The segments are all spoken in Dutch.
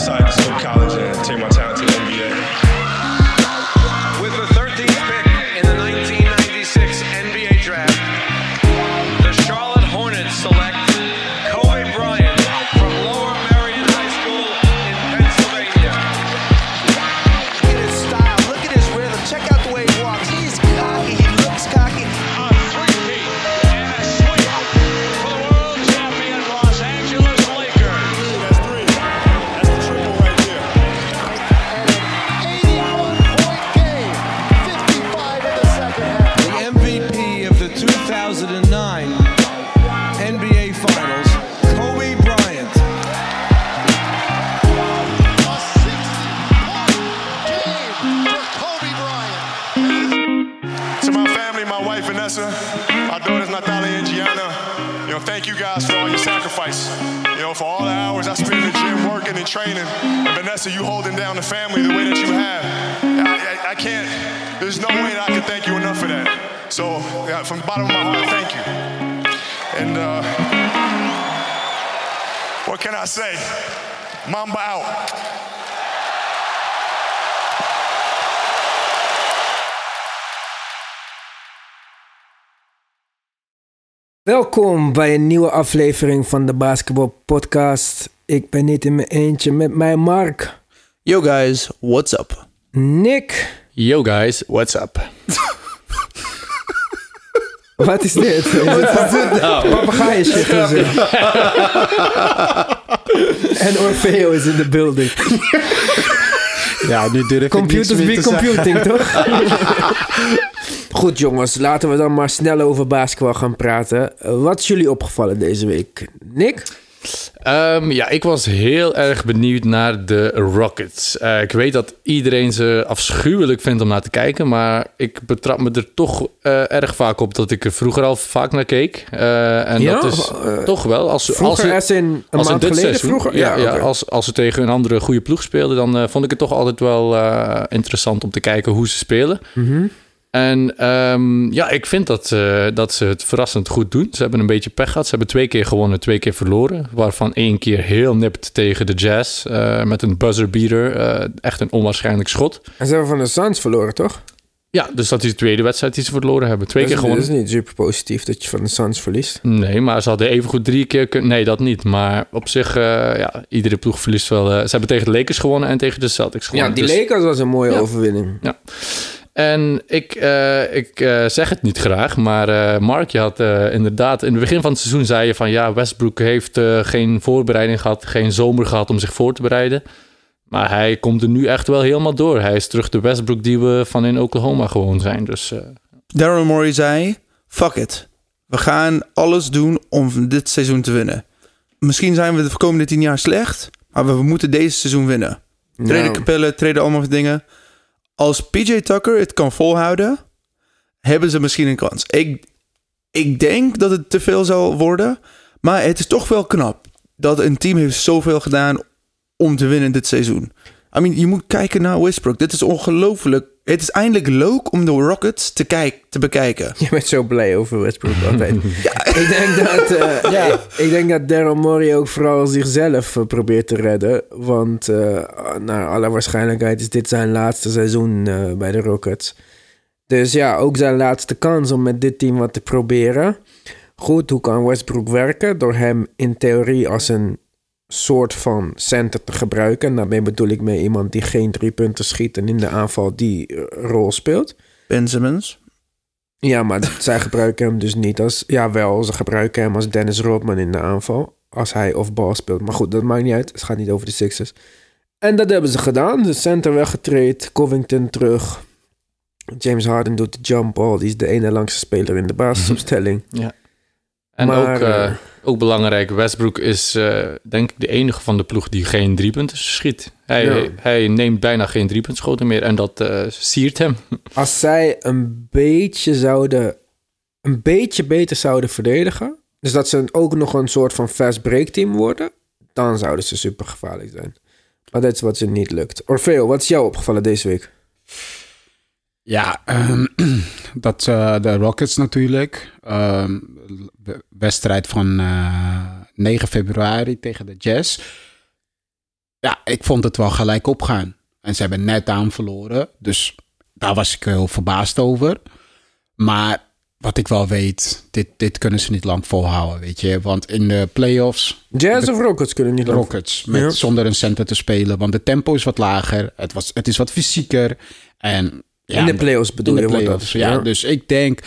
side of SoCal. Welkom bij een nieuwe aflevering van de Basketball Podcast. Ik ben niet in mijn eentje met mijn Mark, Yo guys, what's up? Nick. Yo guys, what's up? Wat is dit? Is het papegaaien shit en Orfeo is in de building. Ja, nu durf Computers be computing, toch? Goed jongens, laten we dan maar snel over basketbal gaan praten. Wat is jullie opgevallen deze week? Nick? Ehm, ja, ik was heel erg benieuwd naar de Rockets. Eh, ik weet dat iedereen ze afschuwelijk vindt om naar te kijken, maar ik betrap me er toch eh, erg vaak op dat ik er vroeger al vaak naar keek. Eh, en Ja, dat is toch wel. Als, Vroeger, als ze- als in een als in maand dit geleden? seizoen, Vroeger? Ja, als, als ze tegen een andere goede ploeg speelden, dan vond ik het toch altijd wel interessant om te kijken hoe ze spelen. Mhm. En ehm, ja, ik vind dat, eh, dat ze het verrassend goed doen. Ze hebben een beetje pech gehad. Ze hebben twee keer gewonnen, twee keer verloren. Waarvan één keer heel nipt tegen de Jazz eh, met een buzzer beater. eh, echt een onwaarschijnlijk schot. En ze hebben van de Suns verloren, toch? Ja, dus dat is de tweede wedstrijd die ze verloren hebben. Twee keer is, dat gewonnen. is niet super positief dat je van de Suns verliest. Nee, maar ze hadden evengoed drie keer kunnen... Nee, dat niet. Maar op zich, eh, ja, iedere ploeg verliest wel... ze hebben tegen de Lakers gewonnen en tegen de Celtics Ja, gewonnen. die Dus- Lakers was een mooie Ja. overwinning. Ja. En ik, eh, ik eh, zeg het niet graag, maar eh, Mark, je had eh, inderdaad... In het begin van het seizoen zei je van... Ja, Westbrook heeft eh, geen voorbereiding gehad, geen zomer gehad om zich voor te bereiden. Maar hij komt er nu echt wel helemaal door. Hij is terug de Westbrook die we van in Oklahoma gewoon zijn. Dus eh, Daryl Morey zei: Fuck it. We gaan alles doen om dit seizoen te winnen. Misschien zijn we de komende tien jaar slecht, maar we moeten deze seizoen winnen. Treden Nou, kapellen, treden allemaal dingen. Als PJ Tucker het kan volhouden, hebben ze misschien een kans. Ik, ik denk dat het te veel zal worden, maar het is toch wel knap dat een team heeft zoveel gedaan om te winnen dit seizoen. I mean, je moet kijken naar Westbrook. Dit is ongelooflijk. Het is eindelijk leuk om de Rockets te, kijk, te bekijken. je bent zo blij over Westbrook altijd. ik, denk dat, eh, ik, ik denk dat Daryl Morey ook vooral zichzelf eh, probeert te redden. Want eh, naar alle waarschijnlijkheid is dit zijn laatste seizoen eh, bij de Rockets. Dus ja, ook zijn laatste kans om met dit team wat te proberen. Goed, hoe kan Westbrook werken? Door hem in theorie als een soort van center te gebruiken. En daarmee bedoel ik mee iemand die geen drie punten schiet en in de aanval die eh, rol speelt. Ben Simmons. Ja, maar zij gebruiken hem dus niet als... Ja, wel, ze gebruiken hem als Dennis Rodman in de aanval. Als hij of bal speelt. Maar goed, dat maakt niet uit. Het gaat niet over de Sixers. En dat hebben ze gedaan. De center weggetraind. Covington terug. James Harden doet de jump ball. Die is de ene langste speler in de basisopstelling. En Maar, ook, eh, eh, ook belangrijk, Westbrook is eh, denk ik de enige van de ploeg die geen driepunten schiet. Hij, Ja. hij neemt bijna geen driepuntschoten meer en dat eh, siert hem. Als zij een beetje zouden... Een beetje beter zouden verdedigen... Dus dat ze ook nog een soort van fast break team worden... Dan zouden ze super gevaarlijk zijn. Maar dat is wat ze niet lukt. Orfeo, wat is jou opgevallen deze week? Ja, ehm, dat eh, de Rockets natuurlijk. Ehm, de wedstrijd van eh, 9 februari tegen de Jazz. ja, ik vond het wel gelijk opgaan. En ze hebben net aan verloren. Dus daar was ik heel verbaasd over. Maar wat ik wel weet, dit, dit kunnen ze niet lang volhouden, weet je. Want in de playoffs... Jazz of Rockets kunnen niet lang. Rockets, met, Ja. zonder een center te spelen. Want de tempo is wat lager. Het, was, het is wat fysieker. En, In de playoffs bedoel in de je playoffs, ja. Dus ik denk,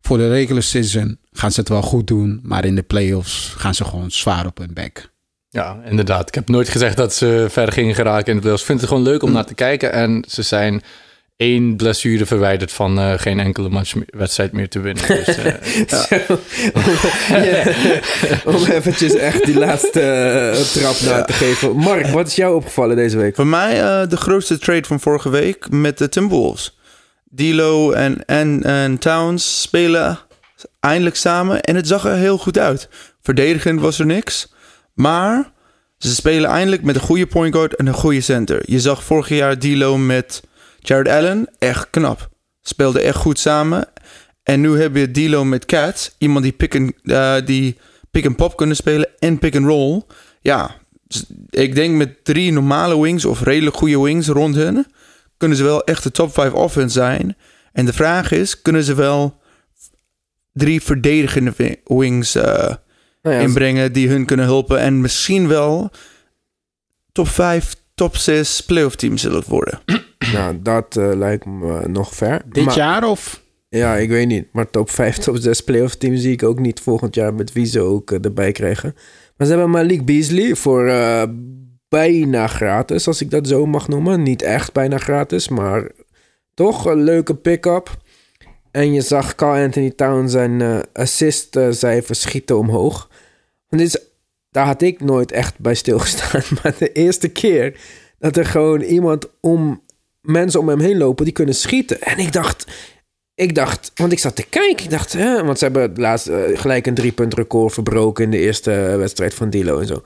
voor de regular season gaan ze het wel goed doen. Maar in de playoffs gaan ze gewoon zwaar op hun bek. Ja, inderdaad. Ik heb nooit gezegd dat ze ver gingen geraken in de playoffs. Ik vind het gewoon leuk om naar te kijken. En ze zijn één blessure verwijderd van eh, geen enkele match wedstrijd meer te winnen. Dus, eh, Ja. Om eventjes echt die laatste eh, trap na te geven. Mark, wat is jou opgevallen deze week? Voor mij eh, de grootste trade van vorige week met de Timberwolves. D'Lo en, en, en Towns spelen eindelijk samen en het zag er heel goed uit. Verdedigend was er niks, maar ze spelen eindelijk met een goede point guard en een goede center. Je zag vorig jaar D'Lo met Jared Allen, echt knap. Speelde echt goed samen. En nu heb je D'Lo met Cat, iemand die pick and, eh, die pick and pop kunnen spelen en pick and roll. Ja, dus ik denk met drie normale wings of redelijk goede wings rond hun, kunnen ze wel echt de top 5 offense zijn. En de vraag is, kunnen ze wel drie verdedigende wi- wings eh, Nou ja, inbrengen die hun kunnen helpen en misschien wel top 5, top 6 playoff team zullen worden. Nou, dat eh, lijkt me nog ver. Dit Maar- jaar of... Ja, ik weet niet. Maar top 5, top 6 playoff teams zie ik ook niet volgend jaar met wie ze ook eh, erbij krijgen. Maar ze hebben Malik Beasley voor eh, bijna gratis, als ik dat zo mag noemen. Niet echt bijna gratis, maar toch een leuke pick-up. En je zag Carl Anthony Towns zijn eh assist eh, cijfers schieten omhoog. En dit is, daar had ik nooit echt bij stilgestaan. Maar de eerste keer dat er gewoon iemand om mensen om hem heen lopen die kunnen schieten. En ik dacht, ik dacht, want ik zat te kijken. Ik dacht, hè, want ze hebben laatst eh, gelijk een drie-punt record verbroken in de eerste eh, wedstrijd van Dilo en zo.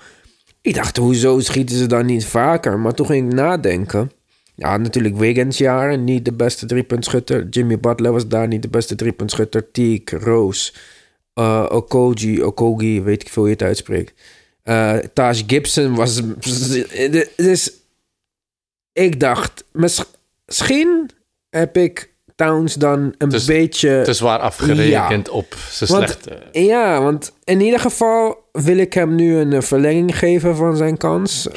Ik dacht, hoezo schieten ze dan niet vaker? Maar toen ging ik nadenken. Ja, natuurlijk Wiggins jaren, niet de beste driepuntschutter. Jimmy Butler was daar niet de beste driepuntschutter. Teague, Rose, eh, Okoji, Okogi, weet ik veel hoe je het uitspreekt. Eh Taj Gibson was... Dus ik dacht, misschien heb ik Towns dan een Dus beetje... te zwaar afgerekend op zijn slechte... Ja, want in ieder geval wil ik hem nu een eh, verlenging geven van zijn kans.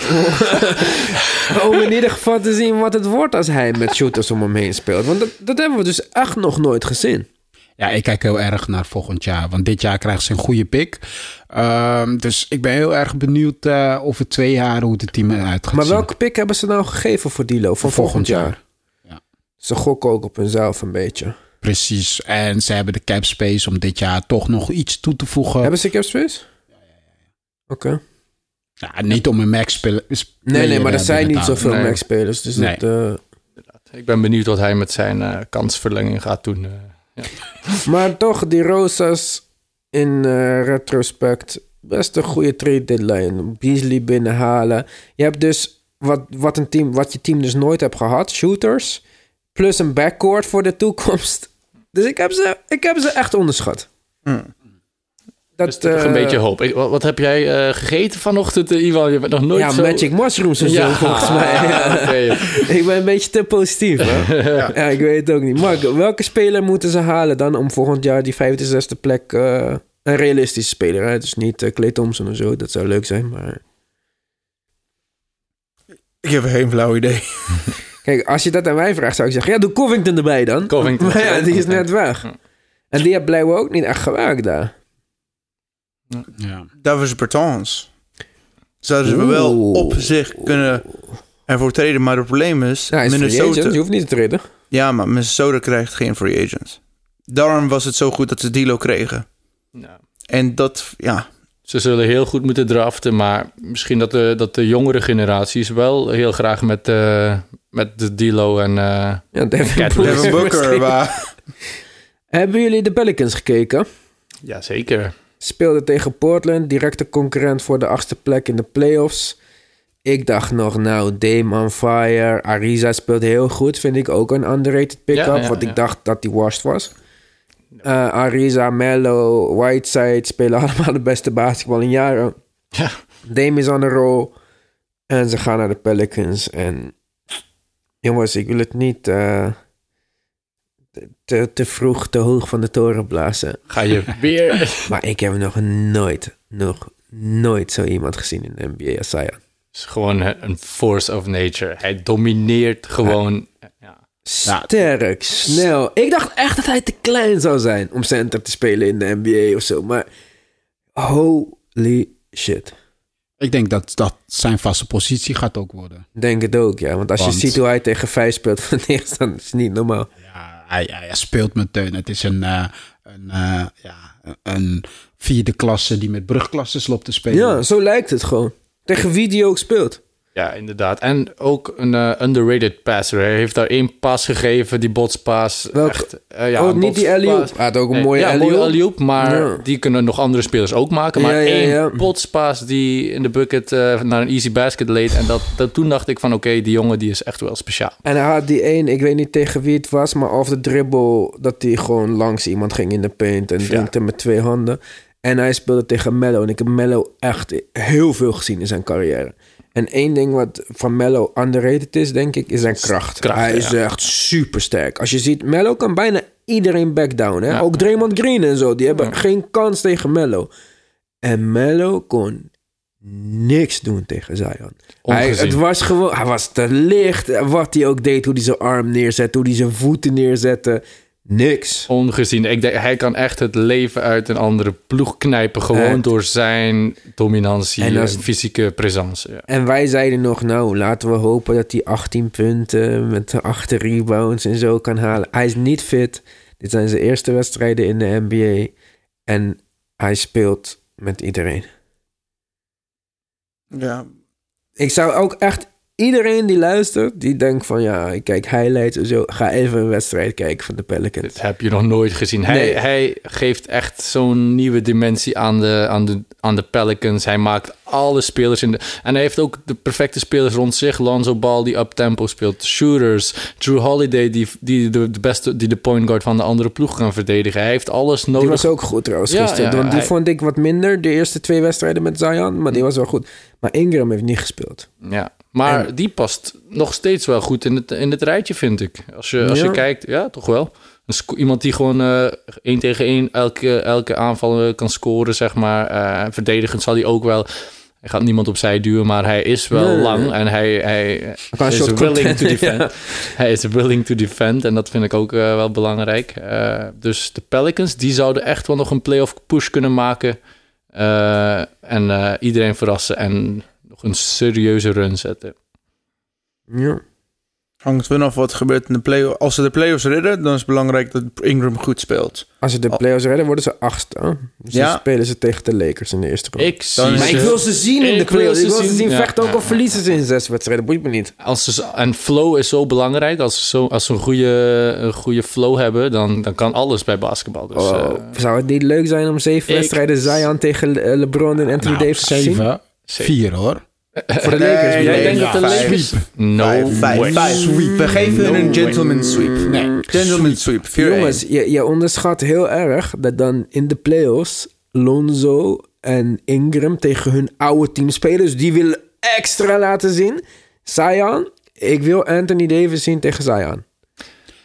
Om in ieder geval te zien wat het wordt als hij met shooters om hem heen speelt. Want dat, dat hebben we dus echt nog nooit gezien. Ja, ik kijk heel erg naar volgend jaar. Want dit jaar krijgen ze een goede pick. Ehm, dus ik ben heel erg benieuwd eh, over twee jaar hoe het team eruit gaat Maar zien. welke pick hebben ze nou gegeven voor Dilo van volgend, jaar? Ja. Ze gokken ook op hunzelf een beetje. Precies. En ze hebben de cap space om dit jaar toch nog iets toe te voegen. Hebben ze cap space? Oké. Ja, niet om een max spelen. Nee, nee, maar er zijn niet zoveel Nee. max-spelers. Dus Nee. dat, eh, Ik ben benieuwd wat hij met zijn eh, kansverlenging gaat doen. Maar toch, die Rosas in eh, retrospect best een goede trade deadline. Beasley binnenhalen. Je hebt dus wat, wat, een team, wat je team dus nooit hebt gehad. Shooters. Plus een backcourt voor de toekomst. Dus ik heb ze, ik heb ze echt onderschat. Dat, Dus toch eh, een beetje hoop. Ik- wat, wat heb jij eh, gegeten vanochtend, eh, Iwan? Je bent nog nooit Ja, zo... Magic Mushrooms en zo volgens mij. Ja. ik ben een beetje te positief. Hè? ja. ik weet het ook niet. Mark, welke speler moeten ze halen dan om volgend jaar die 65e plek... eh, een realistische speler, hè? Dus niet uh, Clay Thompson of zo. Dat zou leuk zijn, maar... Ik heb geen flauw idee. Kijk, als je dat aan mij vraagt, zou ik zeggen... Ja, doe Covington erbij dan. Covington. Maar ja, die is net weg. En die heeft blijkbaar ook niet echt gewerkt daar. Ja. Davis Bertans. Zouden ze wel op zich kunnen ervoor treden. Maar het probleem is, Ja, Minnesota... agent. Je hoeft niet te treden. Ja, maar Minnesota krijgt geen free agents. Daarom was het zo goed dat ze Dilo kregen. Ja. En dat, ja, Ze zullen heel goed moeten draften, maar misschien dat de, dat de jongere generaties wel heel graag met, eh met de Dilo en... eh, Ja, Devin Booker. Devin Booker, misschien. waar... Hebben jullie de Pelicans gekeken? ja, zeker. Speelde tegen Portland, directe concurrent voor de achtste plek in de playoffs. Ik dacht nog, nou, Dame on fire. Ariza speelt heel goed, vind ik ook een underrated pick-up. Ja, ja, want ja. ik dacht dat die washed was. Eh, Ariza, Mello, Whiteside spelen allemaal de beste basketbal in jaren. Ja. Dame is on the roll. En ze gaan naar de Pelicans. En jongens, ik wil het niet eh, te, te vroeg te hoog van de toren blazen. Ga je weer... Maar ik heb nog nooit, nog nooit zo iemand gezien in de NBA als Zion. is gewoon een force of nature. Hij domineert gewoon. Ja. Sterk, snel. Ik dacht echt dat hij te klein zou zijn om center te spelen in de NBA of zo. Maar holy shit. Ik denk dat dat zijn vaste positie gaat ook worden. Denk het ook, ja. Want als Want- je ziet hoe hij tegen vijf speelt van de tegenstander, is het niet normaal. Ja, hij, hij, speelt met Teun. Het is een, eh, een, eh, ja, een vierde klasse die met brugklassen loopt te spelen. Ja, zo lijkt het gewoon. Tegen wie die ook speelt. Ja, inderdaad. En ook een eh, underrated passer. Hij heeft daar één pas gegeven, die botspaas. Echt, eh, ja, oh, niet die alley-oop. Hij had ook een Nee, mooie ja, alley-oop. maar die kunnen nog andere spelers ook maken. Maar Ja, ja, één botspaas die in de bucket eh, naar een easy basket leed. En dat, dat, toen dacht ik van oké, die jongen die is echt wel speciaal. En hij had die één, ik weet niet tegen wie het was, maar of de dribbel, dat hij gewoon langs iemand ging in de paint en drinkte met twee handen. En hij speelde tegen Mello. En ik heb Mello echt heel veel gezien in zijn carrière. En één ding wat van Mello underrated is, denk ik, is zijn kracht. kracht, hij is ja. echt super sterk. Als je ziet, Mello kan bijna iedereen backdown. Hè? Ja. Ook Draymond Green en zo, die hebben geen kans tegen Mello. En Mello kon niks doen tegen Zion. Hij, het was gewoon, hij was te licht. Wat hij ook deed, hoe hij zijn arm neerzette, hoe hij zijn voeten neerzette. Niks. Ongezien. Ik denk, hij kan echt het leven uit een andere ploeg knijpen. Gewoon En- door zijn dominantie En en als- fysieke presence. Ja. En wij zeiden nog, nou, laten we hopen dat hij 18 punten met 8 rebounds en zo kan halen. Hij is niet fit. Dit zijn zijn eerste wedstrijden in de NBA. En hij speelt met iedereen. Ja, Ik zou ook echt iedereen die luistert, die denkt van ja, ik kijk highlights en zo, ga even een wedstrijd kijken van de Pelicans. Dit heb je nog nooit gezien. Hij, Nee. hij geeft echt zo'n nieuwe dimensie aan de, aan, de, aan de Pelicans. Hij maakt alle spelers in de... En hij heeft ook de perfecte spelers rond zich. Lonzo Ball die up-tempo speelt. Shooters. Drew Holiday die, die, de, de beste, die de point guard van de andere ploeg kan verdedigen. Hij heeft alles nodig. Die was ook goed trouwens Ja, gisteren. ja, want die hij- vond ik wat minder, de eerste twee wedstrijden met Zion. Maar die was wel goed. Maar Ingram heeft niet gespeeld. Ja, maar die past nog steeds wel goed in het, in het rijtje, vind ik. Als je, als Ja. je kijkt, ja, toch wel. Iemand die gewoon eh één tegen één elke, elke aanval eh, kan scoren, zeg maar. Eh, verdedigend zal hij ook wel... Hij gaat niemand opzij duwen, maar hij is wel Nee, lang nee. en hij, hij is willing to defend. Ja. Hij is willing to defend en dat vind ik ook wel belangrijk. Dus de Pelicans, die zouden echt wel nog een playoff push kunnen maken. En iedereen verrassen en een serieuze run zetten. Ja. hangt wel af wat er gebeurt in de play Als ze de playoffs redden, dan is het belangrijk dat Ingram goed speelt. Als ze de playoffs redden, worden ze achtste. Dus Ja. dan spelen ze tegen de Lakers in de eerste ronde. Ik Dan zie maar ik ze- wil ze zien in Ik de playoffs. wil Ik wil ze zien. zien Ja, vechten, ook al verliezen ze in zes wedstrijden. Boeit me niet. Als ze, en flow is zo belangrijk. Als ze, zo, als ze een, goede, een goede flow hebben, dan, dan kan alles bij basketbal. Dus, Oh, eh, zou het niet leuk zijn om zeven ik- wedstrijden Zion tegen Le- LeBron en Anthony Nou, Davis te zien? zeven, vier hoor. Voor de Lakers. Nee, jij denkt ja, dat de vijf. Lakers... No Vijf, vijf, way. vijf. Sweep. We geven hun No een way. gentleman sweep. Nee. Gentleman sweep. 4-1. Jongens, je, je onderschat heel erg dat dan in de playoffs Lonzo en Ingram tegen hun oude team spelen. Dus die willen extra laten zien. Zion, ik wil Anthony Davis zien tegen Zion.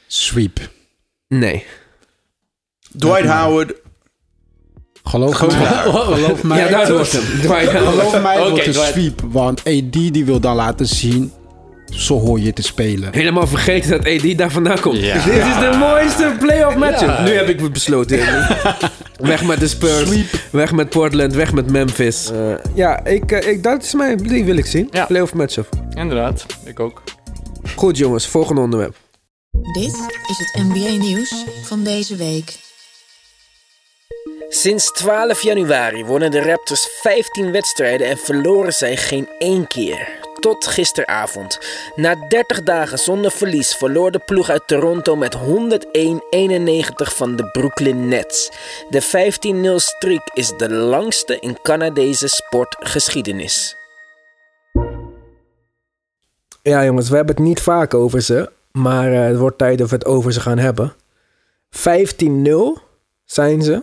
Sweep. Nee. Dwight Howard. Geloof Gewoon mij. Geloof mij. Ja, daar wordt hem. Geloof mij, Oké, wordt een sweep. Want AD die wil dan laten zien, zo hoor je te spelen. Helemaal vergeten dat AD daar vandaan komt. Ja. Dit is de mooiste playoff matchup. Ja. Nu heb ik het besloten. weg met de Spurs. Weg met Portland. Weg met Memphis. Eh, ja, ik, eh, ik, dat is mijn... Die wil ik zien. Ja. Playoff matchup. Inderdaad, ik ook. Goed jongens, volgende onderwerp. Dit is het NBA nieuws van deze week. Sinds 12 januari wonnen de Raptors 15 wedstrijden en verloren zij geen één keer. Tot gisteravond. Na 30 dagen zonder verlies verloor de ploeg uit Toronto met 101-91 van de Brooklyn Nets. De 15-0 streak is de langste in Canadese sportgeschiedenis. Ja jongens, we hebben het niet vaak over ze. Maar eh, het wordt tijd dat we het over ze gaan hebben. 15-0 zijn ze.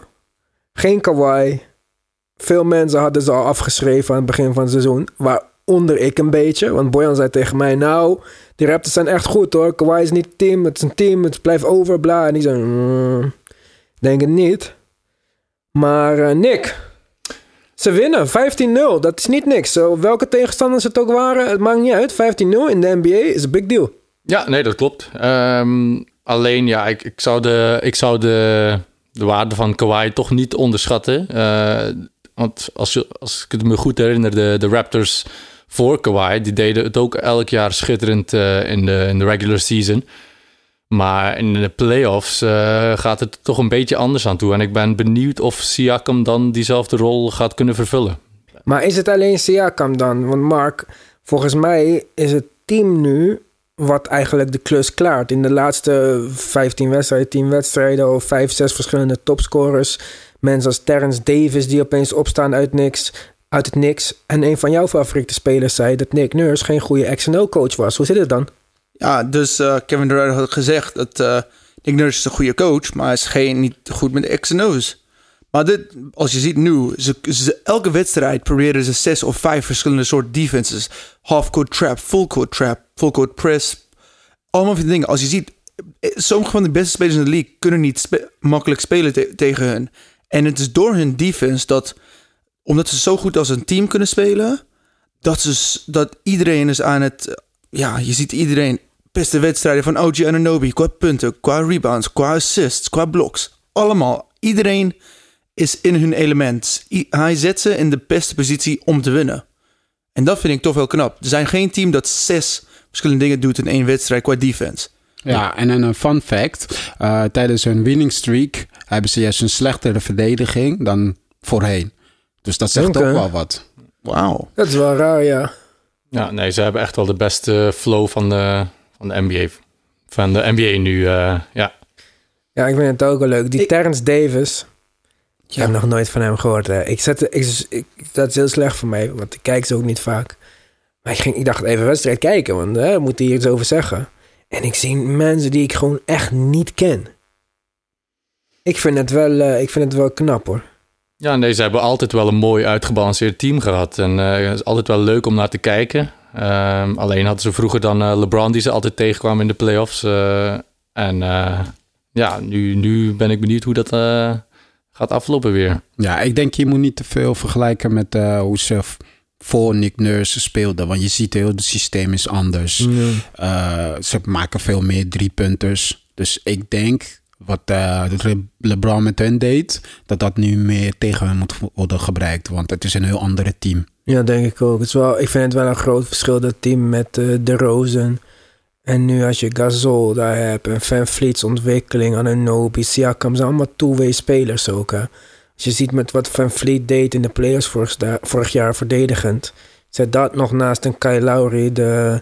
Geen Kawhi. Veel mensen hadden ze al afgeschreven aan het begin van het seizoen. Waar onder ik een beetje. Want Boyan zei tegen mij, nou, die Raptors zijn echt goed hoor. Kawhi is niet team, het is een team, het blijft over, bla. En die zei, mm, denk het niet. Maar eh, Nick, ze winnen 15-0. Dat is niet niks. Zo, welke tegenstanders het ook waren, het maakt niet uit. 15-0 in de NBA is een big deal. Ja, nee, dat klopt. Ehm, alleen, ja, ik, ik zou, de, ik zou de, de waarde van Kawhi toch niet onderschatten. Eh, want als, je, als ik het me goed herinner, de, de Raptors voor Kawhi... die deden het ook elk jaar schitterend eh, in, de, in de regular season. Maar in de playoffs eh gaat het toch een beetje anders aan toe. En ik ben benieuwd of Siakam dan diezelfde rol gaat kunnen vervullen. Maar is het alleen Siakam dan? Want Mark, volgens mij is het team nu wat eigenlijk de klus klaart. In de laatste 15 wedstrijden, 10 wedstrijden... of 5, 6 verschillende topscorers. Mensen als Terrence Davis die opeens opstaan uit niks... Uit het niks. En een van jouw favoriete spelers zei dat Nick Nurse geen goede XNO-coach was. Hoe zit het dan? Ja, dus eh, Kevin Durant had gezegd dat eh Nick Nurse is een goede coach, maar hij is geen, niet goed met de X's en O's. Maar dit, als je ziet nu, ze, elke wedstrijd proberen ze zes of vijf verschillende soort defenses. Half-court trap, full-court trap, full-court press. Allemaal van dingen. Als je ziet, eh, sommige van de beste spelers in de league kunnen niet makkelijk spelen te- tegen hun. En het is door hun defense dat, omdat ze zo goed als een team kunnen spelen, dat, ze, dat iedereen is aan het... eh, Ja, je ziet iedereen beste wedstrijden van OG Ananobi qua punten, qua rebounds, qua assists, qua blocks. Allemaal. Iedereen is in hun element. Hij zet ze in de beste positie om te winnen. En dat vind ik toch wel knap. Er zijn geen team dat zes verschillende dingen doet in één wedstrijd qua defense. Ja, en een fun fact. eh, tijdens hun winning streak hebben ze juist een slechtere verdediging dan voorheen. Dus dat zegt ook wel wat. Wauw. Dat is wel raar, ja. Ja, nee, ze hebben echt wel de beste flow van de, van de NBA. Van de NBA nu, eh, ja. Ja, ik vind het ook wel leuk. Die Ik- Terrence Davis. Ik heb nog nooit van hem gehoord. Hè. Ik zette, ik, ik, dat is heel slecht voor mij, want ik kijk ze ook niet vaak. Maar ik, ging, ik dacht even wedstrijd kijken, want hè, moet hij hier iets over zeggen. En ik zie mensen die ik gewoon echt niet ken. Ik vind het wel, eh, ik vind het wel knap hoor. Ja, nee, ze hebben altijd wel een mooi uitgebalanceerd team gehad. En het is altijd wel leuk om naar te kijken. Ehm, alleen hadden ze vroeger dan eh, LeBron die ze altijd tegenkwamen in de playoffs. en ja, nu, nu ben ik benieuwd hoe dat gaat aflopen weer. Ja, ik denk je moet niet te veel vergelijken met eh, hoe ze voor Nick Nurse speelden. Want je ziet heel het systeem is anders. Eh, ze maken veel meer driepunters. Dus ik denk wat eh, Le- LeBron met hen deed, dat dat nu meer tegen hen moet worden gebruikt. Want het is een heel andere team. Ja, denk ik ook. Het is wel, ik vind het wel een groot verschil dat team met de Rozen. En nu als je Gasol daar hebt en Van Vliet's ontwikkeling, Ananobi, Siakam, zijn allemaal two-way spelers ook. Hè. Als je ziet met wat Van Vliet deed in de playoffs vorig, vorig jaar verdedigend. Zet dat nog naast een Kyle Lowry, de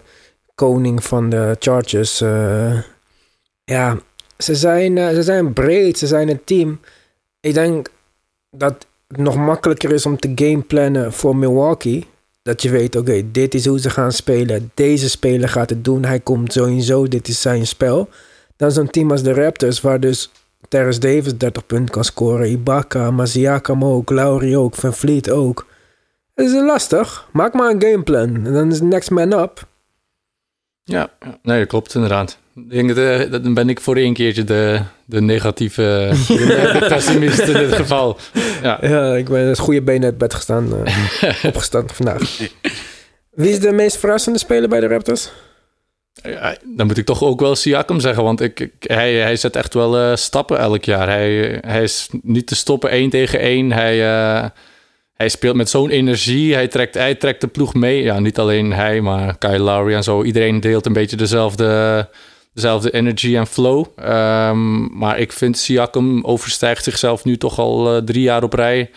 koning van de Chargers. eh, ja, ze zijn, eh, ze zijn breed, ze zijn een team. Ik denk dat het nog makkelijker is om te gameplannen voor Milwaukee. Dat je weet, oké, dit is hoe ze gaan spelen. Deze speler gaat het doen. Hij komt sowieso, dit is zijn spel. Dan zo'n team als de Raptors, waar dus Terrence Davis 30 punten kan scoren. Ibaka, Maziakam ook, Lowry ook, Van Vliet ook. Het is lastig. Maak maar een gameplan. En dan is next man up. Ja, ja. nee, dat klopt inderdaad. Denk dat, eh, dat dan ben ik voor één keertje de, de negatieve, de, pessimist in dit geval. Ja. Ja, ik ben het goede benen uit bed gestaan. eh, opgestaan vandaag. Wie is de meest verrassende speler bij de Raptors? Ja, dan moet ik toch ook wel Siakam zeggen, want ik, ik- hij, hij zet echt wel eh, stappen elk jaar. Hij, hij is niet te stoppen één tegen één. Hij, eh, hij speelt met zo'n energie. Hij trekt, hij trekt de ploeg mee. Ja, niet alleen hij, maar Kyle Lowry en zo. Iedereen deelt een beetje dezelfde, dezelfde energy en flow. Ehm, maar ik vind Siakam overstijgt zichzelf nu toch al eh, drie jaar op rij.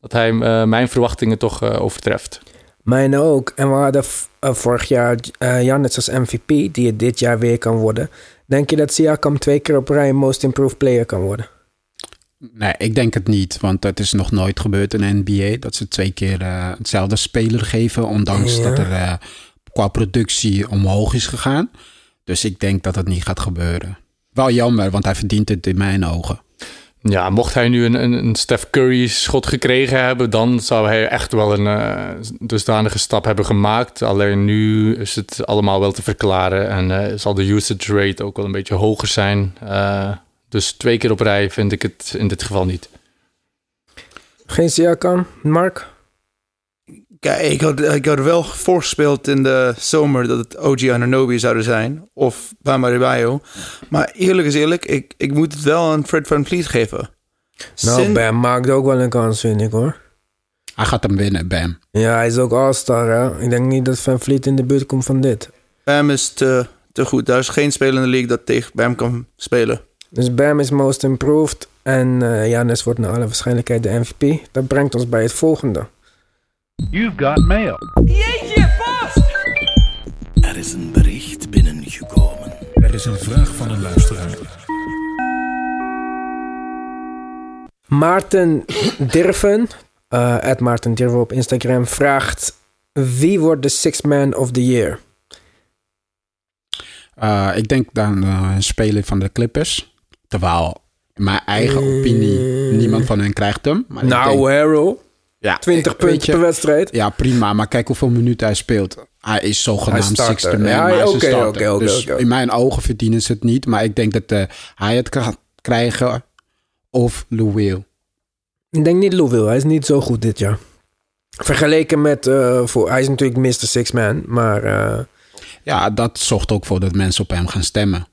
Dat hij eh, mijn verwachtingen toch eh, overtreft. Mijn ook. En we hadden vorig jaar eh Giannis als MVP, die het dit jaar weer kan worden. Denk je dat Siakam twee keer op rij Most Improved Player kan worden? Nee, ik denk het niet. Want het is nog nooit gebeurd in de NBA dat ze twee keer eh, hetzelfde speler geven. Ondanks Ja. dat er qua productie omhoog is gegaan. Dus ik denk dat het niet gaat gebeuren. Wel jammer, want hij verdient het in mijn ogen. Ja, mocht hij nu een, een, een Steph Curry schot gekregen hebben, dan zou hij echt wel een eh, dusdanige stap hebben gemaakt. Alleen nu is het allemaal wel te verklaren en eh, zal de usage rate ook wel een beetje hoger zijn. Eh, dus twee keer op rij vind ik het in dit geval niet. Geen Siakam, Mark? Kijk, ik had, ik had wel voorgespeeld in de zomer dat het OG Ananobi zouden zijn. Of Bama Adebayo. Maar eerlijk is eerlijk, ik, ik moet het wel aan Fred Van Vliet geven. Nou, Sin- Bam maakt ook wel een kans, vind ik hoor. Hij gaat hem winnen, Bam. Ja, hij is ook All-Star, hè. Ik denk niet dat Van Vliet in de buurt komt van dit. Bam is te, te goed. Daar is geen speler in de league dat tegen Bam kan spelen. Dus Bam is most improved. En eh Janis wordt naar alle waarschijnlijkheid de MVP. Dat brengt ons bij het volgende. You've got mail. Er is een bericht binnengekomen. Er is een vraag van een luisteraar. Maarten Dirven, eh at Maarten Dirven op Instagram, vraagt... Wie wordt de Sixth Man of the Year? Eh, ik denk dan eh, een speler van de Clippers. Terwijl, in mijn eigen opinie, niemand van hen krijgt hem. Maar nou, denk- Harold. Ja, 20 ik- weet punten per wedstrijd. Ja, prima. Maar kijk hoeveel minuten hij speelt. Hij is Hij zogenaamd starter. sixth man, Ja, maar hij is dus in mijn ogen verdienen ze het niet. Maar ik denk dat eh, hij het gaat krijgen of Lou Will. Ik denk niet Louisville. Hij is niet zo goed dit jaar. Vergeleken met... eh, voor, hij is natuurlijk Mr. Six Man. Maar eh, Ja, dat zorgt ook voor dat mensen op hem gaan stemmen.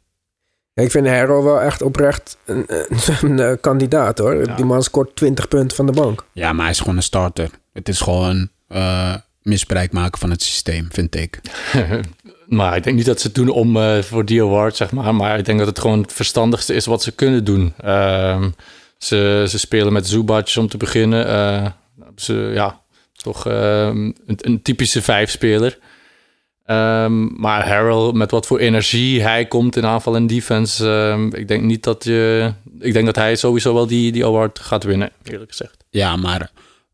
Ik vind Harold wel echt oprecht een, een, een, eh, kandidaat hoor. Die man scoort 20 punten van de bank. Ja, maar hij is gewoon een starter. Het is gewoon eh, misbruik maken van het systeem, vind ik. maar ik denk niet dat ze het doen om eh, voor die award, zeg maar. Maar ik denk dat het gewoon het verstandigste is wat ze kunnen doen. Ehm, ze, ze spelen met Zubac om te beginnen. Eh, ze, ja, toch ehm, een, een typische vijfspeler. Ehm, maar Harold, met wat voor energie hij komt in aanval en defense. ehm, ik denk niet dat je. Ik denk dat hij sowieso wel die, die award gaat winnen, eerlijk gezegd. Ja, maar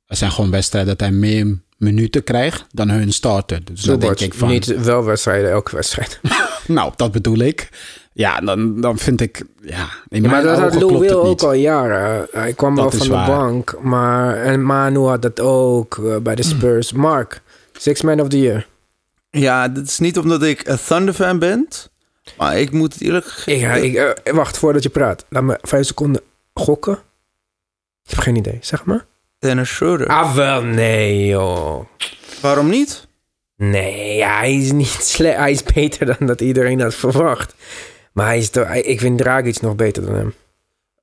er zijn gewoon wedstrijden dat hij meer minuten krijgt dan hun starter. Dus dan denk ik van... Niet wel wedstrijden, elke wedstrijd. Nou, dat bedoel ik. Ja, dan, dan vind ik... Ja, in Ja, maar mijn dat had Lou Will ook al jaren. Hij kwam wel Dat van de waar. bank. Maar, en Manu had dat ook eh, bij de Spurs. Mark, Six Man of the Year. Ja, dat is niet omdat ik een Thunder fan ben. Maar ik moet het eerlijk... Ik, ik, eh, wacht, voordat je praat. Laat me vijf seconden gokken. Ik heb geen idee, zeg maar. Dennis Schroeder. Ah, wel, nee, joh. Waarom niet? Nee, ja, hij is niet slecht. Hij is beter dan dat iedereen had verwacht. Maar hij is ik vind Dragic nog beter dan hem.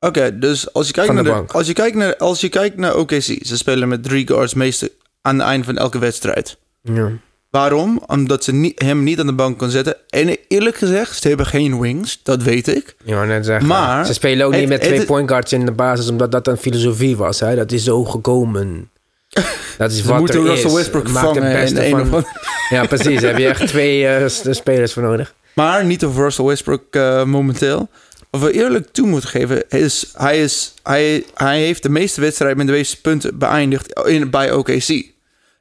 Oké, dus als je, kijkt de naar de, als, je kijkt naar, als je kijkt naar OKC, ze spelen met drie guards meestal aan het einde van elke wedstrijd. Ja. Waarom? Omdat ze niet, hem niet aan de bank kon zetten. En eerlijk gezegd, ze hebben geen wings, dat weet ik. Wou net zeggen. Maar- Ze spelen ook het- niet met het- twee point guards in de basis, omdat dat een filosofie was. Hè? Dat is zo gekomen. Dat is wat moeten er Russell is. Westbrook Maak vangen beste van- of Ja, precies. Heb je echt twee eh, spelers voor nodig. Maar niet over Russell Westbrook eh, momenteel. Wat we eerlijk toe moeten geven is... Hij, is hij, hij heeft de meeste wedstrijden met de meeste punten beëindigd in, bij OKC.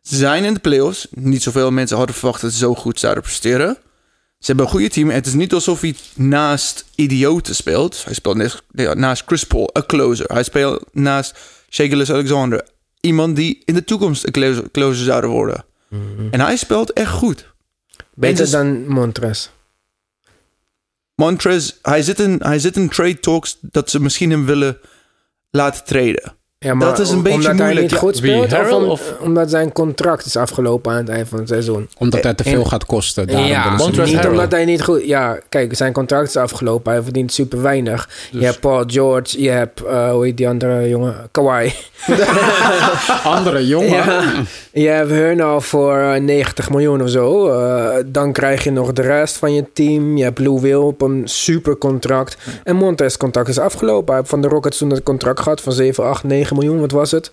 Ze zijn in de playoffs. Niet zoveel mensen hadden verwacht dat ze zo goed zouden presteren. Ze hebben een goede team. En het is niet alsof hij naast idioten speelt. Hij speelt naast, Chris Paul, een closer. Hij speelt naast Shea Alexander. Iemand die in de toekomst een closer, closer zouden worden. En hij speelt echt goed. Beter is- dan Montres. Montrez, hij zit, in, hij zit in trade talks dat ze misschien hem willen laten traden. Ja, maar dat is een om- beetje omdat moeilijk. hij niet goed wie, speelt, of, Harrell om- of- omdat zijn contract is afgelopen aan het eind van het seizoen. Omdat hij te veel En- gaat kosten. Daarom ja, niet Harrell. omdat hij niet goed... Ja, kijk, zijn contract is afgelopen. Hij verdient super weinig. Dus- Je hebt Paul George, je hebt... eh, hoe heet die andere jongen? Kawhi. Andere jongen. Ja, je hebt hun al voor eh, 90 miljoen of zo. Eh, dan krijg je nog de rest van je team. Je hebt Lou Will op een super contract. En Montes contract is afgelopen. Hij heeft van de Rockets toen het contract gehad van 7, 8, 9 miljoen. Wat was het?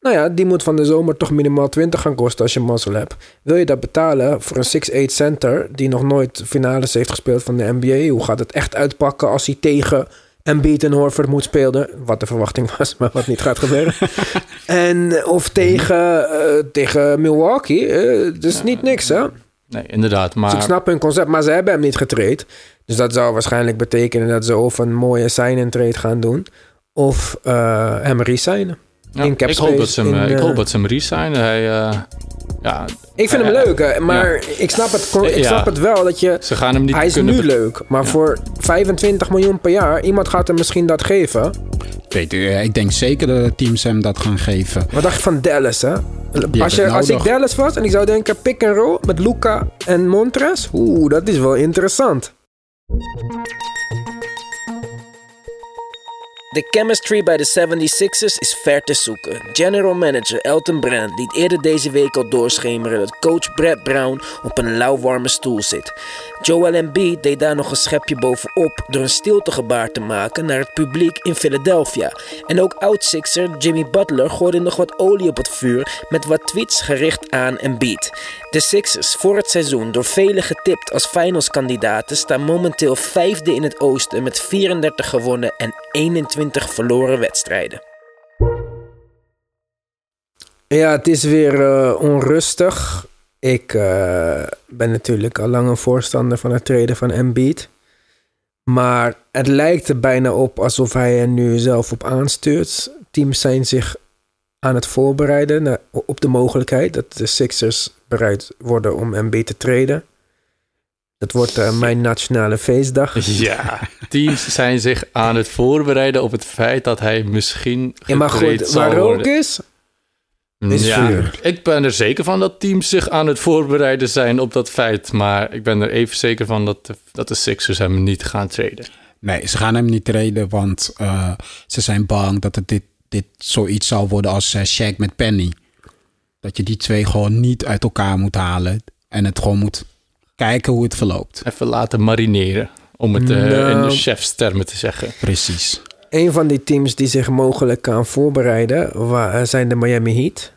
Nou ja, die moet van de zomer toch minimaal 20 gaan kosten als je mazzel hebt. Wil je dat betalen voor een 6'8 center die nog nooit finales heeft gespeeld van de NBA? Hoe gaat het echt uitpakken als hij tegen Embiid en Horford moet spelen? Wat de verwachting was, maar wat niet gaat gebeuren. en of tegen, eh, tegen Milwaukee, eh dus niet niks hè. Nee, inderdaad. Maar Dus ik snap hun concept, maar ze hebben hem niet getraind. Dus dat zou waarschijnlijk betekenen dat ze of een mooie sign-and-trade gaan doen. Of eh, hem resignen. Ja, in ik, hoop dat ze hem, in, ik eh, hoop dat ze hem resignen. Hij, eh, ja, Ik vind hem leuk, maar ja. ik, snap het, ik Ja. snap het wel dat je... Ze gaan hem niet Hij is nu leuk, maar voor 25 miljoen per jaar... iemand gaat hem misschien dat geven. Weet u, ik denk zeker dat de teams hem dat gaan geven. Wat dacht je van Dallas, hè? Als, je, als ik. Dallas was en ik zou denken pick and roll met Luca en Montres... Oeh, dat is wel interessant. De chemistry bij de 76ers is ver te zoeken. General manager Elton Brand liet eerder deze week al doorschemeren dat coach Brad Brown op een lauwwarme stoel zit. Joel Embiid deed daar nog een schepje bovenop door een stiltegebaar te maken naar het publiek in Philadelphia. En ook oud-Sixer Jimmy Butler gooide nog wat olie op het vuur met wat tweets gericht aan Embiid. De Sixers, voor het seizoen door velen getipt als finalskandidaten, staan momenteel vijfde in het oosten met 34 gewonnen en 21 verloren wedstrijden. Ja, het is weer eh, onrustig. Ik eh, ben natuurlijk al lang een voorstander van het treden van Embiid. Maar het lijkt er bijna op alsof hij er nu zelf op aanstuurt. Teams zijn zich aan het voorbereiden naar- op de mogelijkheid dat de Sixers bereid worden om Embiid te treden. Dat wordt eh, mijn nationale feestdag. Ja, teams zijn zich aan het voorbereiden op het feit dat hij misschien Ja, maar goed, zal waar ook is, is ja, vuur. ik ben er zeker van dat teams zich aan het voorbereiden zijn op dat feit. Maar ik ben er even zeker van dat de, dat de Sixers hem niet gaan traden. Nee, ze gaan hem niet treden, want eh, ze zijn bang dat het dit, dit zoiets zal worden als uh, Shaq met Penny. Dat je die twee gewoon niet uit elkaar moet halen en het gewoon moet kijken hoe het verloopt. Even laten marineren, om het eh, Nou. in de chefstermen te zeggen. Precies. Een van die teams die zich mogelijk kan voorbereiden wa- eh, zijn de Miami Heat.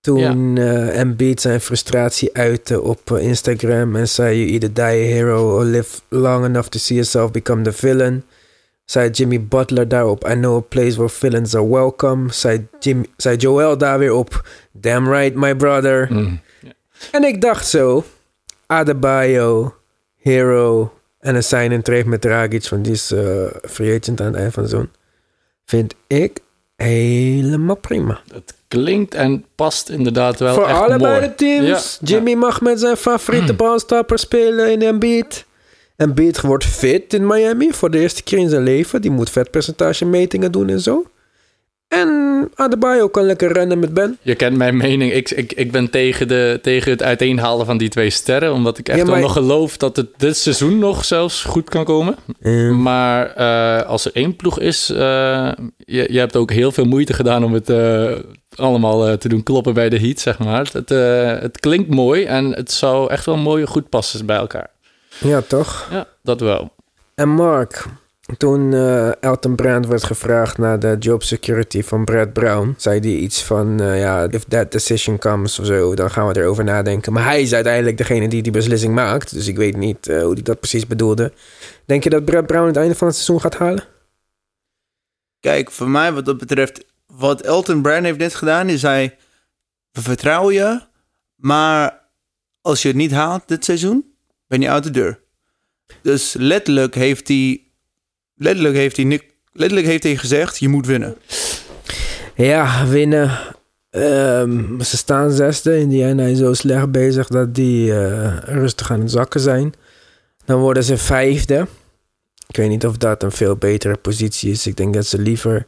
Toen eh Embiid zijn frustratie uitte op Instagram en zei: You either die a hero or live long enough to see yourself become the villain. Zei Jimmy Butler daarop: I know a place where villains are welcome. Zei, Jim, zei Joel daar weer op: Damn right, my brother. Mm. En ik dacht zo: Adebayo, Hero en een sign and trade met Dragic, want die is eh, free agent aan het eind van. Vind ik helemaal prima. Het klinkt en past inderdaad wel Voor echt allebei mooi. de teams. Ja, Jimmy mag met zijn favoriete balstapper spelen in Embiid. Embiid wordt fit in Miami voor de eerste keer in zijn leven. Die moet vetpercentage metingen doen en zo. En Adebayo kan lekker rennen met Ben. Je kent mijn mening. Ik, ik, ik ben tegen, de, tegen het uiteenhalen van die twee sterren. Omdat ik echt Ja, maar- wel nog geloof dat het dit seizoen nog zelfs goed kan komen. Maar eh, als er één ploeg is... eh, je, je hebt ook heel veel moeite gedaan om het eh, allemaal te doen kloppen bij de Heat, zeg maar. Het, eh, het klinkt mooi en het zou echt wel mooi goed passen bij elkaar. Ja, toch? Ja, dat wel. En Mark, toen eh, Elton Brand werd gevraagd naar de job security van Brad Brown, zei hij iets van, eh, ja, if that decision comes of zo, dan gaan we erover nadenken. Maar hij is uiteindelijk degene die die beslissing maakt, dus ik weet niet eh, hoe hij dat precies bedoelde. Denk je dat Brad Brown het einde van het seizoen gaat halen? Kijk, voor mij wat dat betreft, wat Elton Brand heeft net gedaan, is hij, we vertrouwen je, maar als je het niet haalt dit seizoen, ben je uit de deur. Dus letterlijk heeft hij, letterlijk heeft hij, letterlijk heeft hij gezegd, je moet winnen. Ja, winnen. Ehm, ze staan zesde. Indiana is zo slecht bezig dat die eh, rustig aan het zakken zijn. Dan worden ze vijfde. Ik weet niet of dat een veel betere positie is. Ik denk dat ze liever...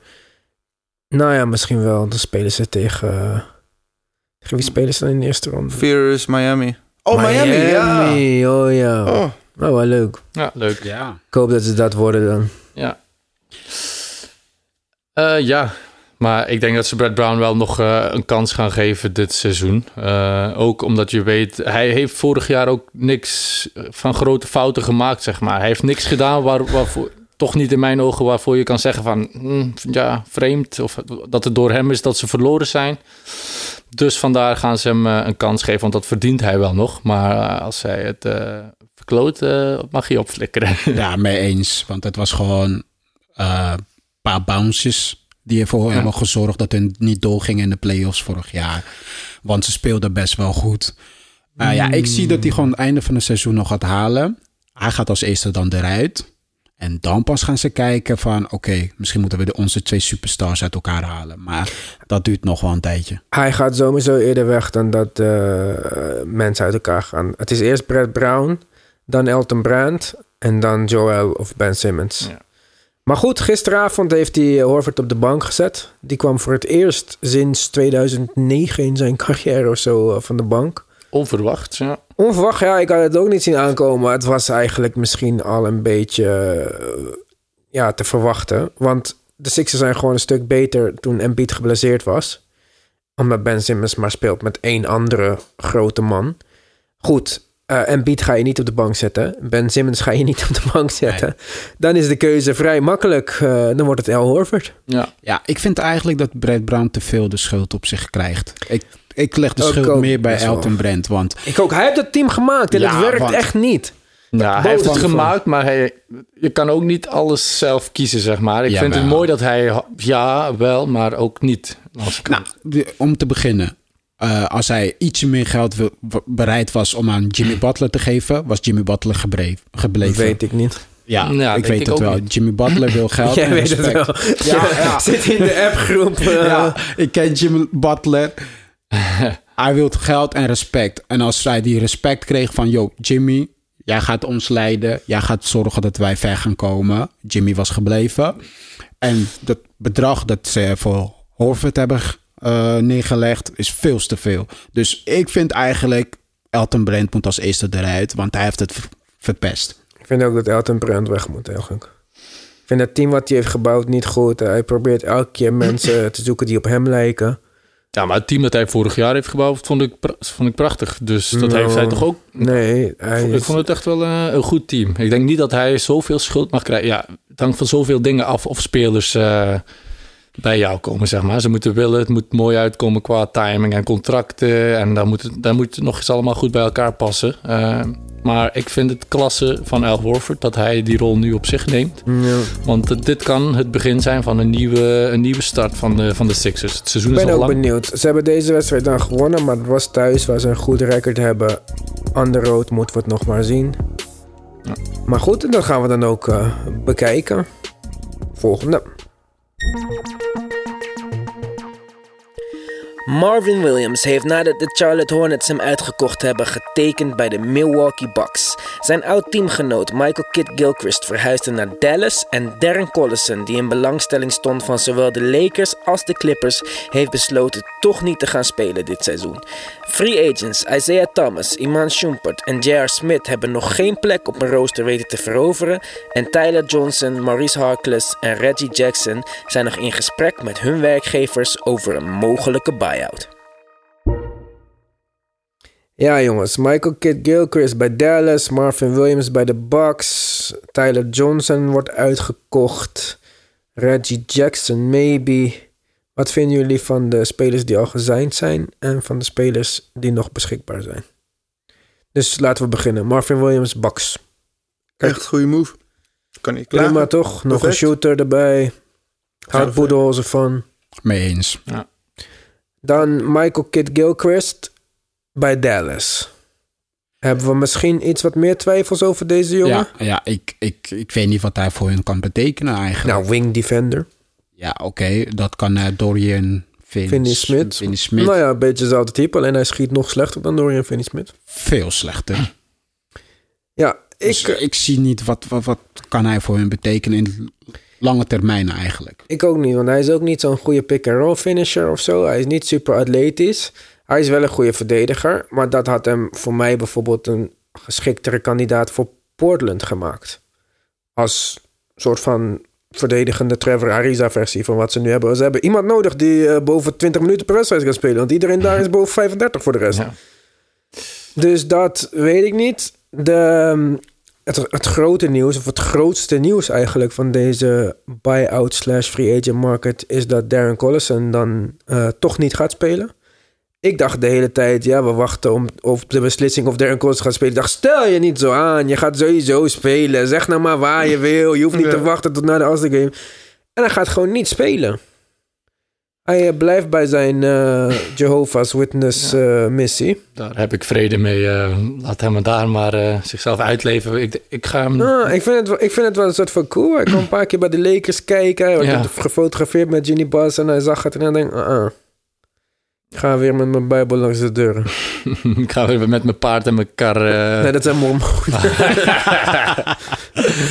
Nou ja, misschien wel. Dan spelen ze tegen... eh, tegen wie spelen ze dan in de eerste ronde? Fierce Miami. Oh, Miami, ja. Oh ja. Oh. Oh, wel leuk. Ja, leuk. Ja. Ik hoop dat ze dat worden dan. Ja. Eh, ja, maar ik denk dat ze Brad Brown wel nog eh, een kans gaan geven dit seizoen. Eh, ook omdat je weet, hij heeft vorig jaar ook niks van grote fouten gemaakt, zeg maar. Hij heeft niks gedaan waar, waarvoor, toch niet in mijn ogen, waarvoor je kan zeggen van, hm, ja, vreemd. Of dat het door hem is dat ze verloren zijn. Dus vandaar gaan ze hem eh, een kans geven, want dat verdient hij wel nog. Maar eh, als hij het eh verkloot, mag hij opflikkeren. Ja, mee eens. Want het was gewoon een paar bounces die ervoor hebben gezorgd dat hun niet doorgingen in de playoffs vorig jaar. Want ze speelden best wel goed. Ja, ik zie dat hij gewoon het einde van het seizoen nog gaat halen. Hij gaat als eerste dan eruit. En dan pas gaan ze kijken van... oké, misschien moeten we de, onze twee superstars uit elkaar halen. Maar dat duurt nog wel een tijdje. Hij gaat sowieso eerder weg dan dat eh, mensen uit elkaar gaan. Het is eerst Brett Brown, dan Elton Brand en dan Joel of Ben Simmons. Maar goed, gisteravond heeft hij Horford op de bank gezet. Die kwam voor het eerst sinds 2009 in zijn carrière of zo eh, van de bank. Onverwacht, ja. Onverwacht, ja, ik had het ook niet zien aankomen. Het was eigenlijk misschien al een beetje eh, ja, te verwachten. Want de Sixers zijn gewoon een stuk beter toen Embiid geblesseerd was. Omdat Ben Simmons maar speelt met één andere grote man. Goed, eh Embiid ga je niet op de bank zetten. Ben Simmons ga je niet op de bank zetten. Dan is de keuze vrij makkelijk. Eh, dan wordt het Al Horford. Ja. Ja, ik vind eigenlijk dat Brad Brown te veel de schuld op zich krijgt. Ik, ik leg de Ook schuld ook meer bij. Elton Brand. Want Ik ook. Hij heeft het team gemaakt en Ja, het werkt want- echt niet. Ja, hij heeft het gemaakt, maar hij, je kan ook niet alles zelf kiezen, zeg maar. Ik vind het mooi dat hij, ja, wel, maar ook niet. Als ik- Nou, om te beginnen. eh, als hij ietsje meer geld wil- bereid was om aan Jimmy Butler te geven, was Jimmy Butler gebreef, gebleven. Weet ik niet. Ja, Ja, ik weet ik het ook wel. niet. Jimmy Butler wil geld Jij en weet het wel. Ja, ja. Zit in de appgroep. eh. Ja, ik ken Jimmy Butler. hij wil geld en respect. En als hij die respect kreeg van... Yo, Jimmy, jij gaat ons leiden. Jij gaat zorgen dat wij ver gaan komen. Jimmy was gebleven. En dat bedrag dat ze voor Horford hebben eh, neergelegd... is veel te veel. Dus ik vind eigenlijk... Elton Brand moet als eerste eruit. Want hij heeft het ver- verpest. Ik vind ook dat Elton Brand weg moet eigenlijk. Ik vind het team wat hij heeft gebouwd niet goed. Hij probeert elke keer mensen te zoeken die op hem lijken. Ja, maar het team dat hij vorig jaar heeft gebouwd, vond ik, vond ik prachtig. Dus dat Nou, heeft hij toch ook... Nee, hij Ik is- vond het echt wel eh, een goed team. Ik denk niet dat hij zoveel schuld mag krijgen. Ja, het hangt van zoveel dingen af of spelers eh, bij jou komen, zeg maar. Ze moeten willen, het moet mooi uitkomen qua timing en contracten. En dan moet het, dan moet het nog eens allemaal goed bij elkaar passen. Eh, maar ik vind het klasse van Al Horford dat hij die rol nu op zich neemt. Ja. Want dit kan het begin zijn van een nieuwe, een nieuwe start van de, van de Sixers. Het seizoen Ik is ben al ook lang. benieuwd. Ze hebben deze wedstrijd dan gewonnen, maar het was thuis waar ze een goed record hebben. On the road moeten we het nog maar zien. Maar goed, dat gaan we dan ook eh, bekijken. Volgende. Música Marvin Williams heeft nadat de Charlotte Hornets hem uitgekocht hebben getekend bij de Milwaukee Bucks. Zijn oud-teamgenoot Michael Kidd Gilchrist verhuisde naar Dallas en Darren Collison, die in belangstelling stond van zowel de Lakers als de Clippers, heeft besloten toch niet te gaan spelen dit seizoen. Free agents Isaiah Thomas, Iman Shumpert en J.R. Smith hebben nog geen plek op een rooster weten te veroveren en Tyler Johnson, Maurice Harkless en Reggie Jackson zijn nog in gesprek met hun werkgevers over een mogelijke buyout. Ja, jongens. Michael Kidd Gilchrist bij Dallas. Marvin Williams bij de Bucks. Tyler Johnson wordt uitgekocht. Reggie Jackson, maybe. Wat vinden jullie van de spelers die al gezeind zijn en van de spelers die nog beschikbaar zijn? Dus laten we beginnen. Marvin Williams, Bucks. Echt goede move. Kan ik klagen. Prima toch? Nog een shooter erbij. Houdt Boedenholzer van. Mee eens. Dan Michael Kidd Gilchrist bij Dallas. Hebben we misschien iets wat meer twijfels over deze jongen? Ja, ja ik, ik, ik weet niet wat hij voor hun kan betekenen eigenlijk. Nou, wing defender. Ja, oké. Dat kan eh, Dorian Finney Finney Smith. Finney Smith. Nou ja, een beetje hetzelfde type. Alleen hij schiet nog slechter dan Dorian Finney-Smith. Veel slechter. Ja, ik, ik zie niet wat, wat, wat kan hij voor hun betekenen in lange termijn eigenlijk. Ik ook niet, want hij is ook niet zo'n goede pick-and-roll finisher of zo. Hij is niet super atletisch. Hij is wel een goede verdediger. Maar dat had hem voor mij bijvoorbeeld een geschiktere kandidaat voor Portland gemaakt. Als soort van verdedigende Trevor Ariza versie van wat ze nu hebben. Ze hebben iemand nodig die eh, boven 20 minuten per wedstrijd kan spelen. Want iedereen daar is boven 35 voor de rest. Dus dat weet ik niet. De, ehm, het, het grote nieuws, of het grootste nieuws eigenlijk van deze buyout slash free agent market... is dat Darren Collison dan eh, toch niet gaat spelen. Ik dacht de hele tijd, ja, we wachten om, op de beslissing of Darren Collison gaat spelen. Ik dacht, stel je niet zo aan. Je gaat sowieso spelen. Zeg nou maar waar je wil. Je hoeft niet Ja. te wachten tot na de All-Star Game. En hij gaat gewoon niet spelen. Hij eh, blijft bij zijn eh, Jehovah's Witness eh, missie. Daar heb ik vrede mee. eh, laat hem daar maar eh, zichzelf uitleven. Ik, ik ga hem... Ah, ik, vind het, wel- ik vind het wel een soort van cool. Hij kwam een paar keer bij de Lakers kijken. Hij werd Ja. gefotografeerd met Ginny Bus en hij zag het en hij denkt... ah, ah. Ik ga weer met mijn bijbel langs de deuren. ik ga weer met mijn paard en mijn kar... eh, Nee, dat zijn mormonen.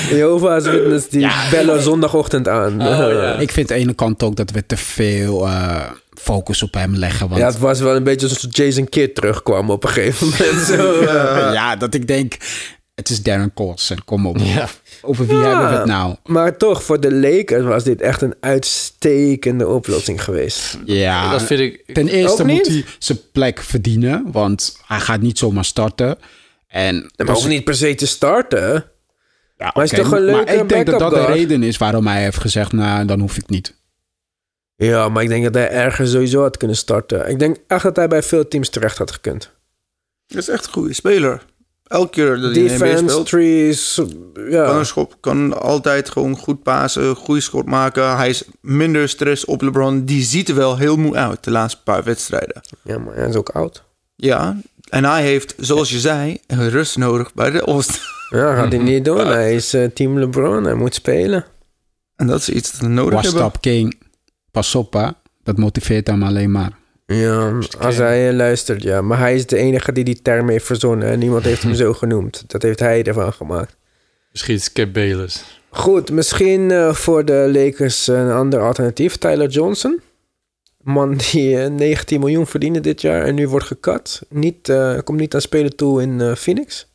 Jehovah's Witness, die bellen zondagochtend aan. Oh, Ik vind aan de ene kant ook dat we te veel eh, focus op hem leggen. Want Ja, het was wel een beetje alsof Jason Kidd terugkwam op een gegeven moment. Zo, eh. ja, dat ik denk, het is Darren Colson, kom op. Ja. Over wie Ja, hebben we het nou? Maar toch, voor de Lakers was dit echt een uitstekende oplossing geweest. Ja, Dat vind ik- ten eerste moet hij zijn plek verdienen, want hij gaat niet zomaar starten. En maar ook niet per se te starten. Ja, Maar hij is toch een maar leuke ik denk dat dat de reden is waarom hij heeft gezegd, nou, dan hoef ik niet. Ja, maar ik denk dat hij ergens sowieso had kunnen starten. Ik denk echt dat hij bij veel teams terecht had gekund. Dat is echt een goede speler. Elke keer dat hij in de NBA Defense, speelt, trees, ja. kan, een schop, kan altijd gewoon goed pasen, goede schot maken. Hij is minder stress op LeBron. Die ziet er wel heel moe uit de laatste paar wedstrijden. Ja, maar hij is ook oud. Ja, en hij heeft, zoals je zei, een rust nodig bij de Oost. Ja, gaat hij niet doen. Hij is eh, team LeBron. Hij moet spelen. En dat is iets dat we nodig Was hebben. King, pas op hè. Dat motiveert hem alleen maar. Ja, als hij eh, luistert, ja. Maar hij is de enige die die term heeft verzonnen. En niemand heeft hem zo genoemd. Dat heeft hij ervan gemaakt. Misschien Skip Bayless. Goed, misschien eh, voor de Lakers een ander alternatief. Tyler Johnson. Een Man die eh, 19 miljoen verdiende dit jaar en nu wordt gekat. Niet, eh, komt niet aan spelen toe in eh, Phoenix.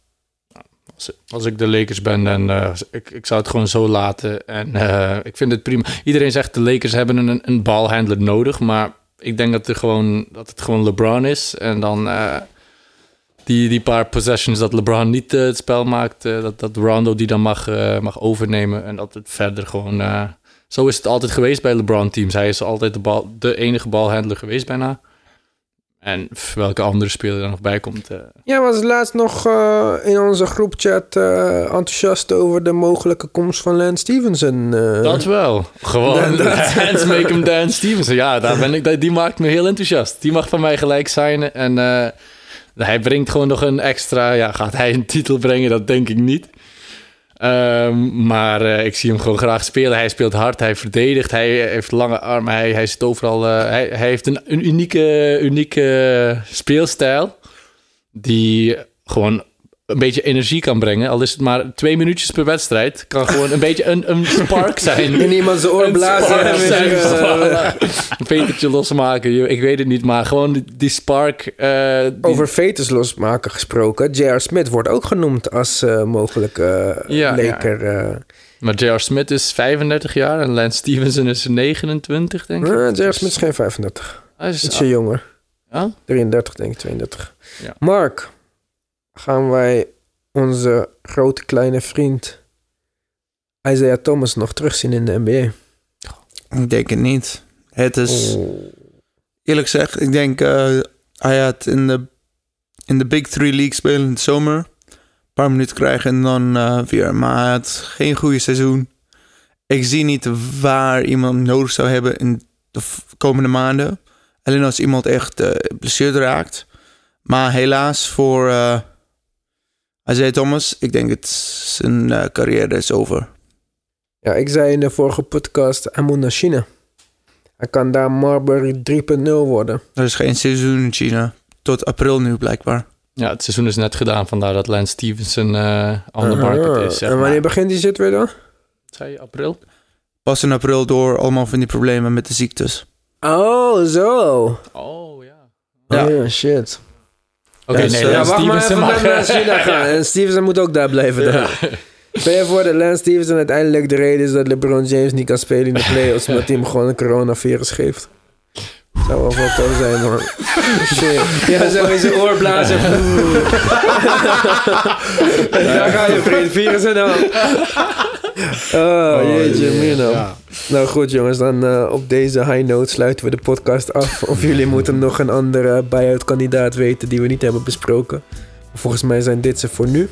Als, als ik de Lakers ben, dan eh, ik, ik zou het gewoon zo laten. En eh, ik vind het prima. Iedereen zegt de Lakers hebben een, een balhandler nodig. Maar ik denk dat, er gewoon, dat het gewoon LeBron is. En dan eh, die, die paar possessions dat LeBron niet eh, het spel maakt. eh, dat, dat Rondo die dan mag, mag overnemen. En dat het verder gewoon... zo is het altijd geweest bij LeBron-teams. Hij is altijd de, bal, de enige balhandler geweest bijna. En welke andere speler er nog bij komt... eh, Ja, was laatst nog eh, in onze groepchat eh, enthousiast over de mogelijke komst van Lance Stevenson. Dat wel. Gewoon dance, make him dance Stevenson. Ja, daar ben ik, die- maakt me heel enthousiast. Die mag van mij gelijk signen. En hij brengt gewoon nog een extra... Ja, gaat hij een titel brengen? Dat denk ik niet. Ehm, maar eh, ik zie hem gewoon graag spelen. Hij speelt hard, hij verdedigt, hij heeft lange armen, hij, hij zit overal. eh, hij, hij heeft een, een unieke, unieke speelstijl die gewoon een beetje energie kan brengen. Al is het maar twee minuutjes per wedstrijd. Kan gewoon een beetje een, een spark zijn. In oor blazen. en zijn. weer, eh, Een vetertje losmaken. Ik weet het niet, maar gewoon die, die spark. eh, die- Over veters losmaken gesproken. J.R. Smith wordt ook genoemd als eh, mogelijke uh, Ja, leker. eh. Maar J.R. Smith is 35 jaar en Lance Stevenson is 29, denk ik. Eh, J.R. Smith is geen 35. Hij is Ietsje jonger. Ja? 33, denk ik, 32. Ja. Mark, gaan wij onze grote kleine vriend Isaiah Thomas nog terugzien in de NBA? Ik denk het niet. Het is, Oh. eerlijk gezegd, ik denk eh, hij had in de, in de Big Three League spelen in de zomer. Een paar minuten krijgen en dan eh, weer. Maar hij had geen goede seizoen. Ik zie niet waar iemand nodig zou hebben in de komende maanden. Alleen als iemand echt uh, raakt. Maar helaas voor uh, Isaiah Thomas, ik denk dat zijn uh, carrière is over. Ja, ik zei in de vorige podcast, hij moet naar China. Hij kan daar Marbury 3.0 worden. Er is geen seizoen in China. Tot april nu blijkbaar. Ja, het seizoen is net gedaan, vandaar dat Lance Stevenson uh, on the market is. Zeg en wanneer maar. begint die zit weer dan? Zei je april? Pas in april door allemaal van die problemen met de ziektes. Oh, zo. Oh, ja. Ja. Oh, ja, shit. Oké, Dus, nee, eh, Lance wacht maar even mag... met naar China gaan. En Stevenson moet ook daar blijven. Ja. dan. Ben je voor dat Lance Stevenson uiteindelijk de reden is dat LeBron James niet kan spelen in de playoffs omdat hij hem gewoon een coronavirus geeft? Zou wel wat tof zijn, man. Shit. Ja, zo in zijn oor blazen. Daar ga je, vriend. Virus en al. Oh, jeetje, mina. Ja. Nou goed, jongens. Dan eh, op deze high note sluiten we de podcast af. Of jullie moeten nog een andere buy-out kandidaat weten die we niet hebben besproken. Volgens mij zijn dit ze voor nu.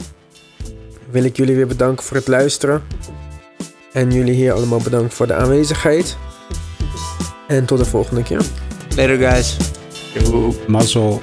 Wil ik jullie weer bedanken voor het luisteren. En jullie hier allemaal bedankt voor de aanwezigheid. En tot de volgende keer. Later guys. Mazzel.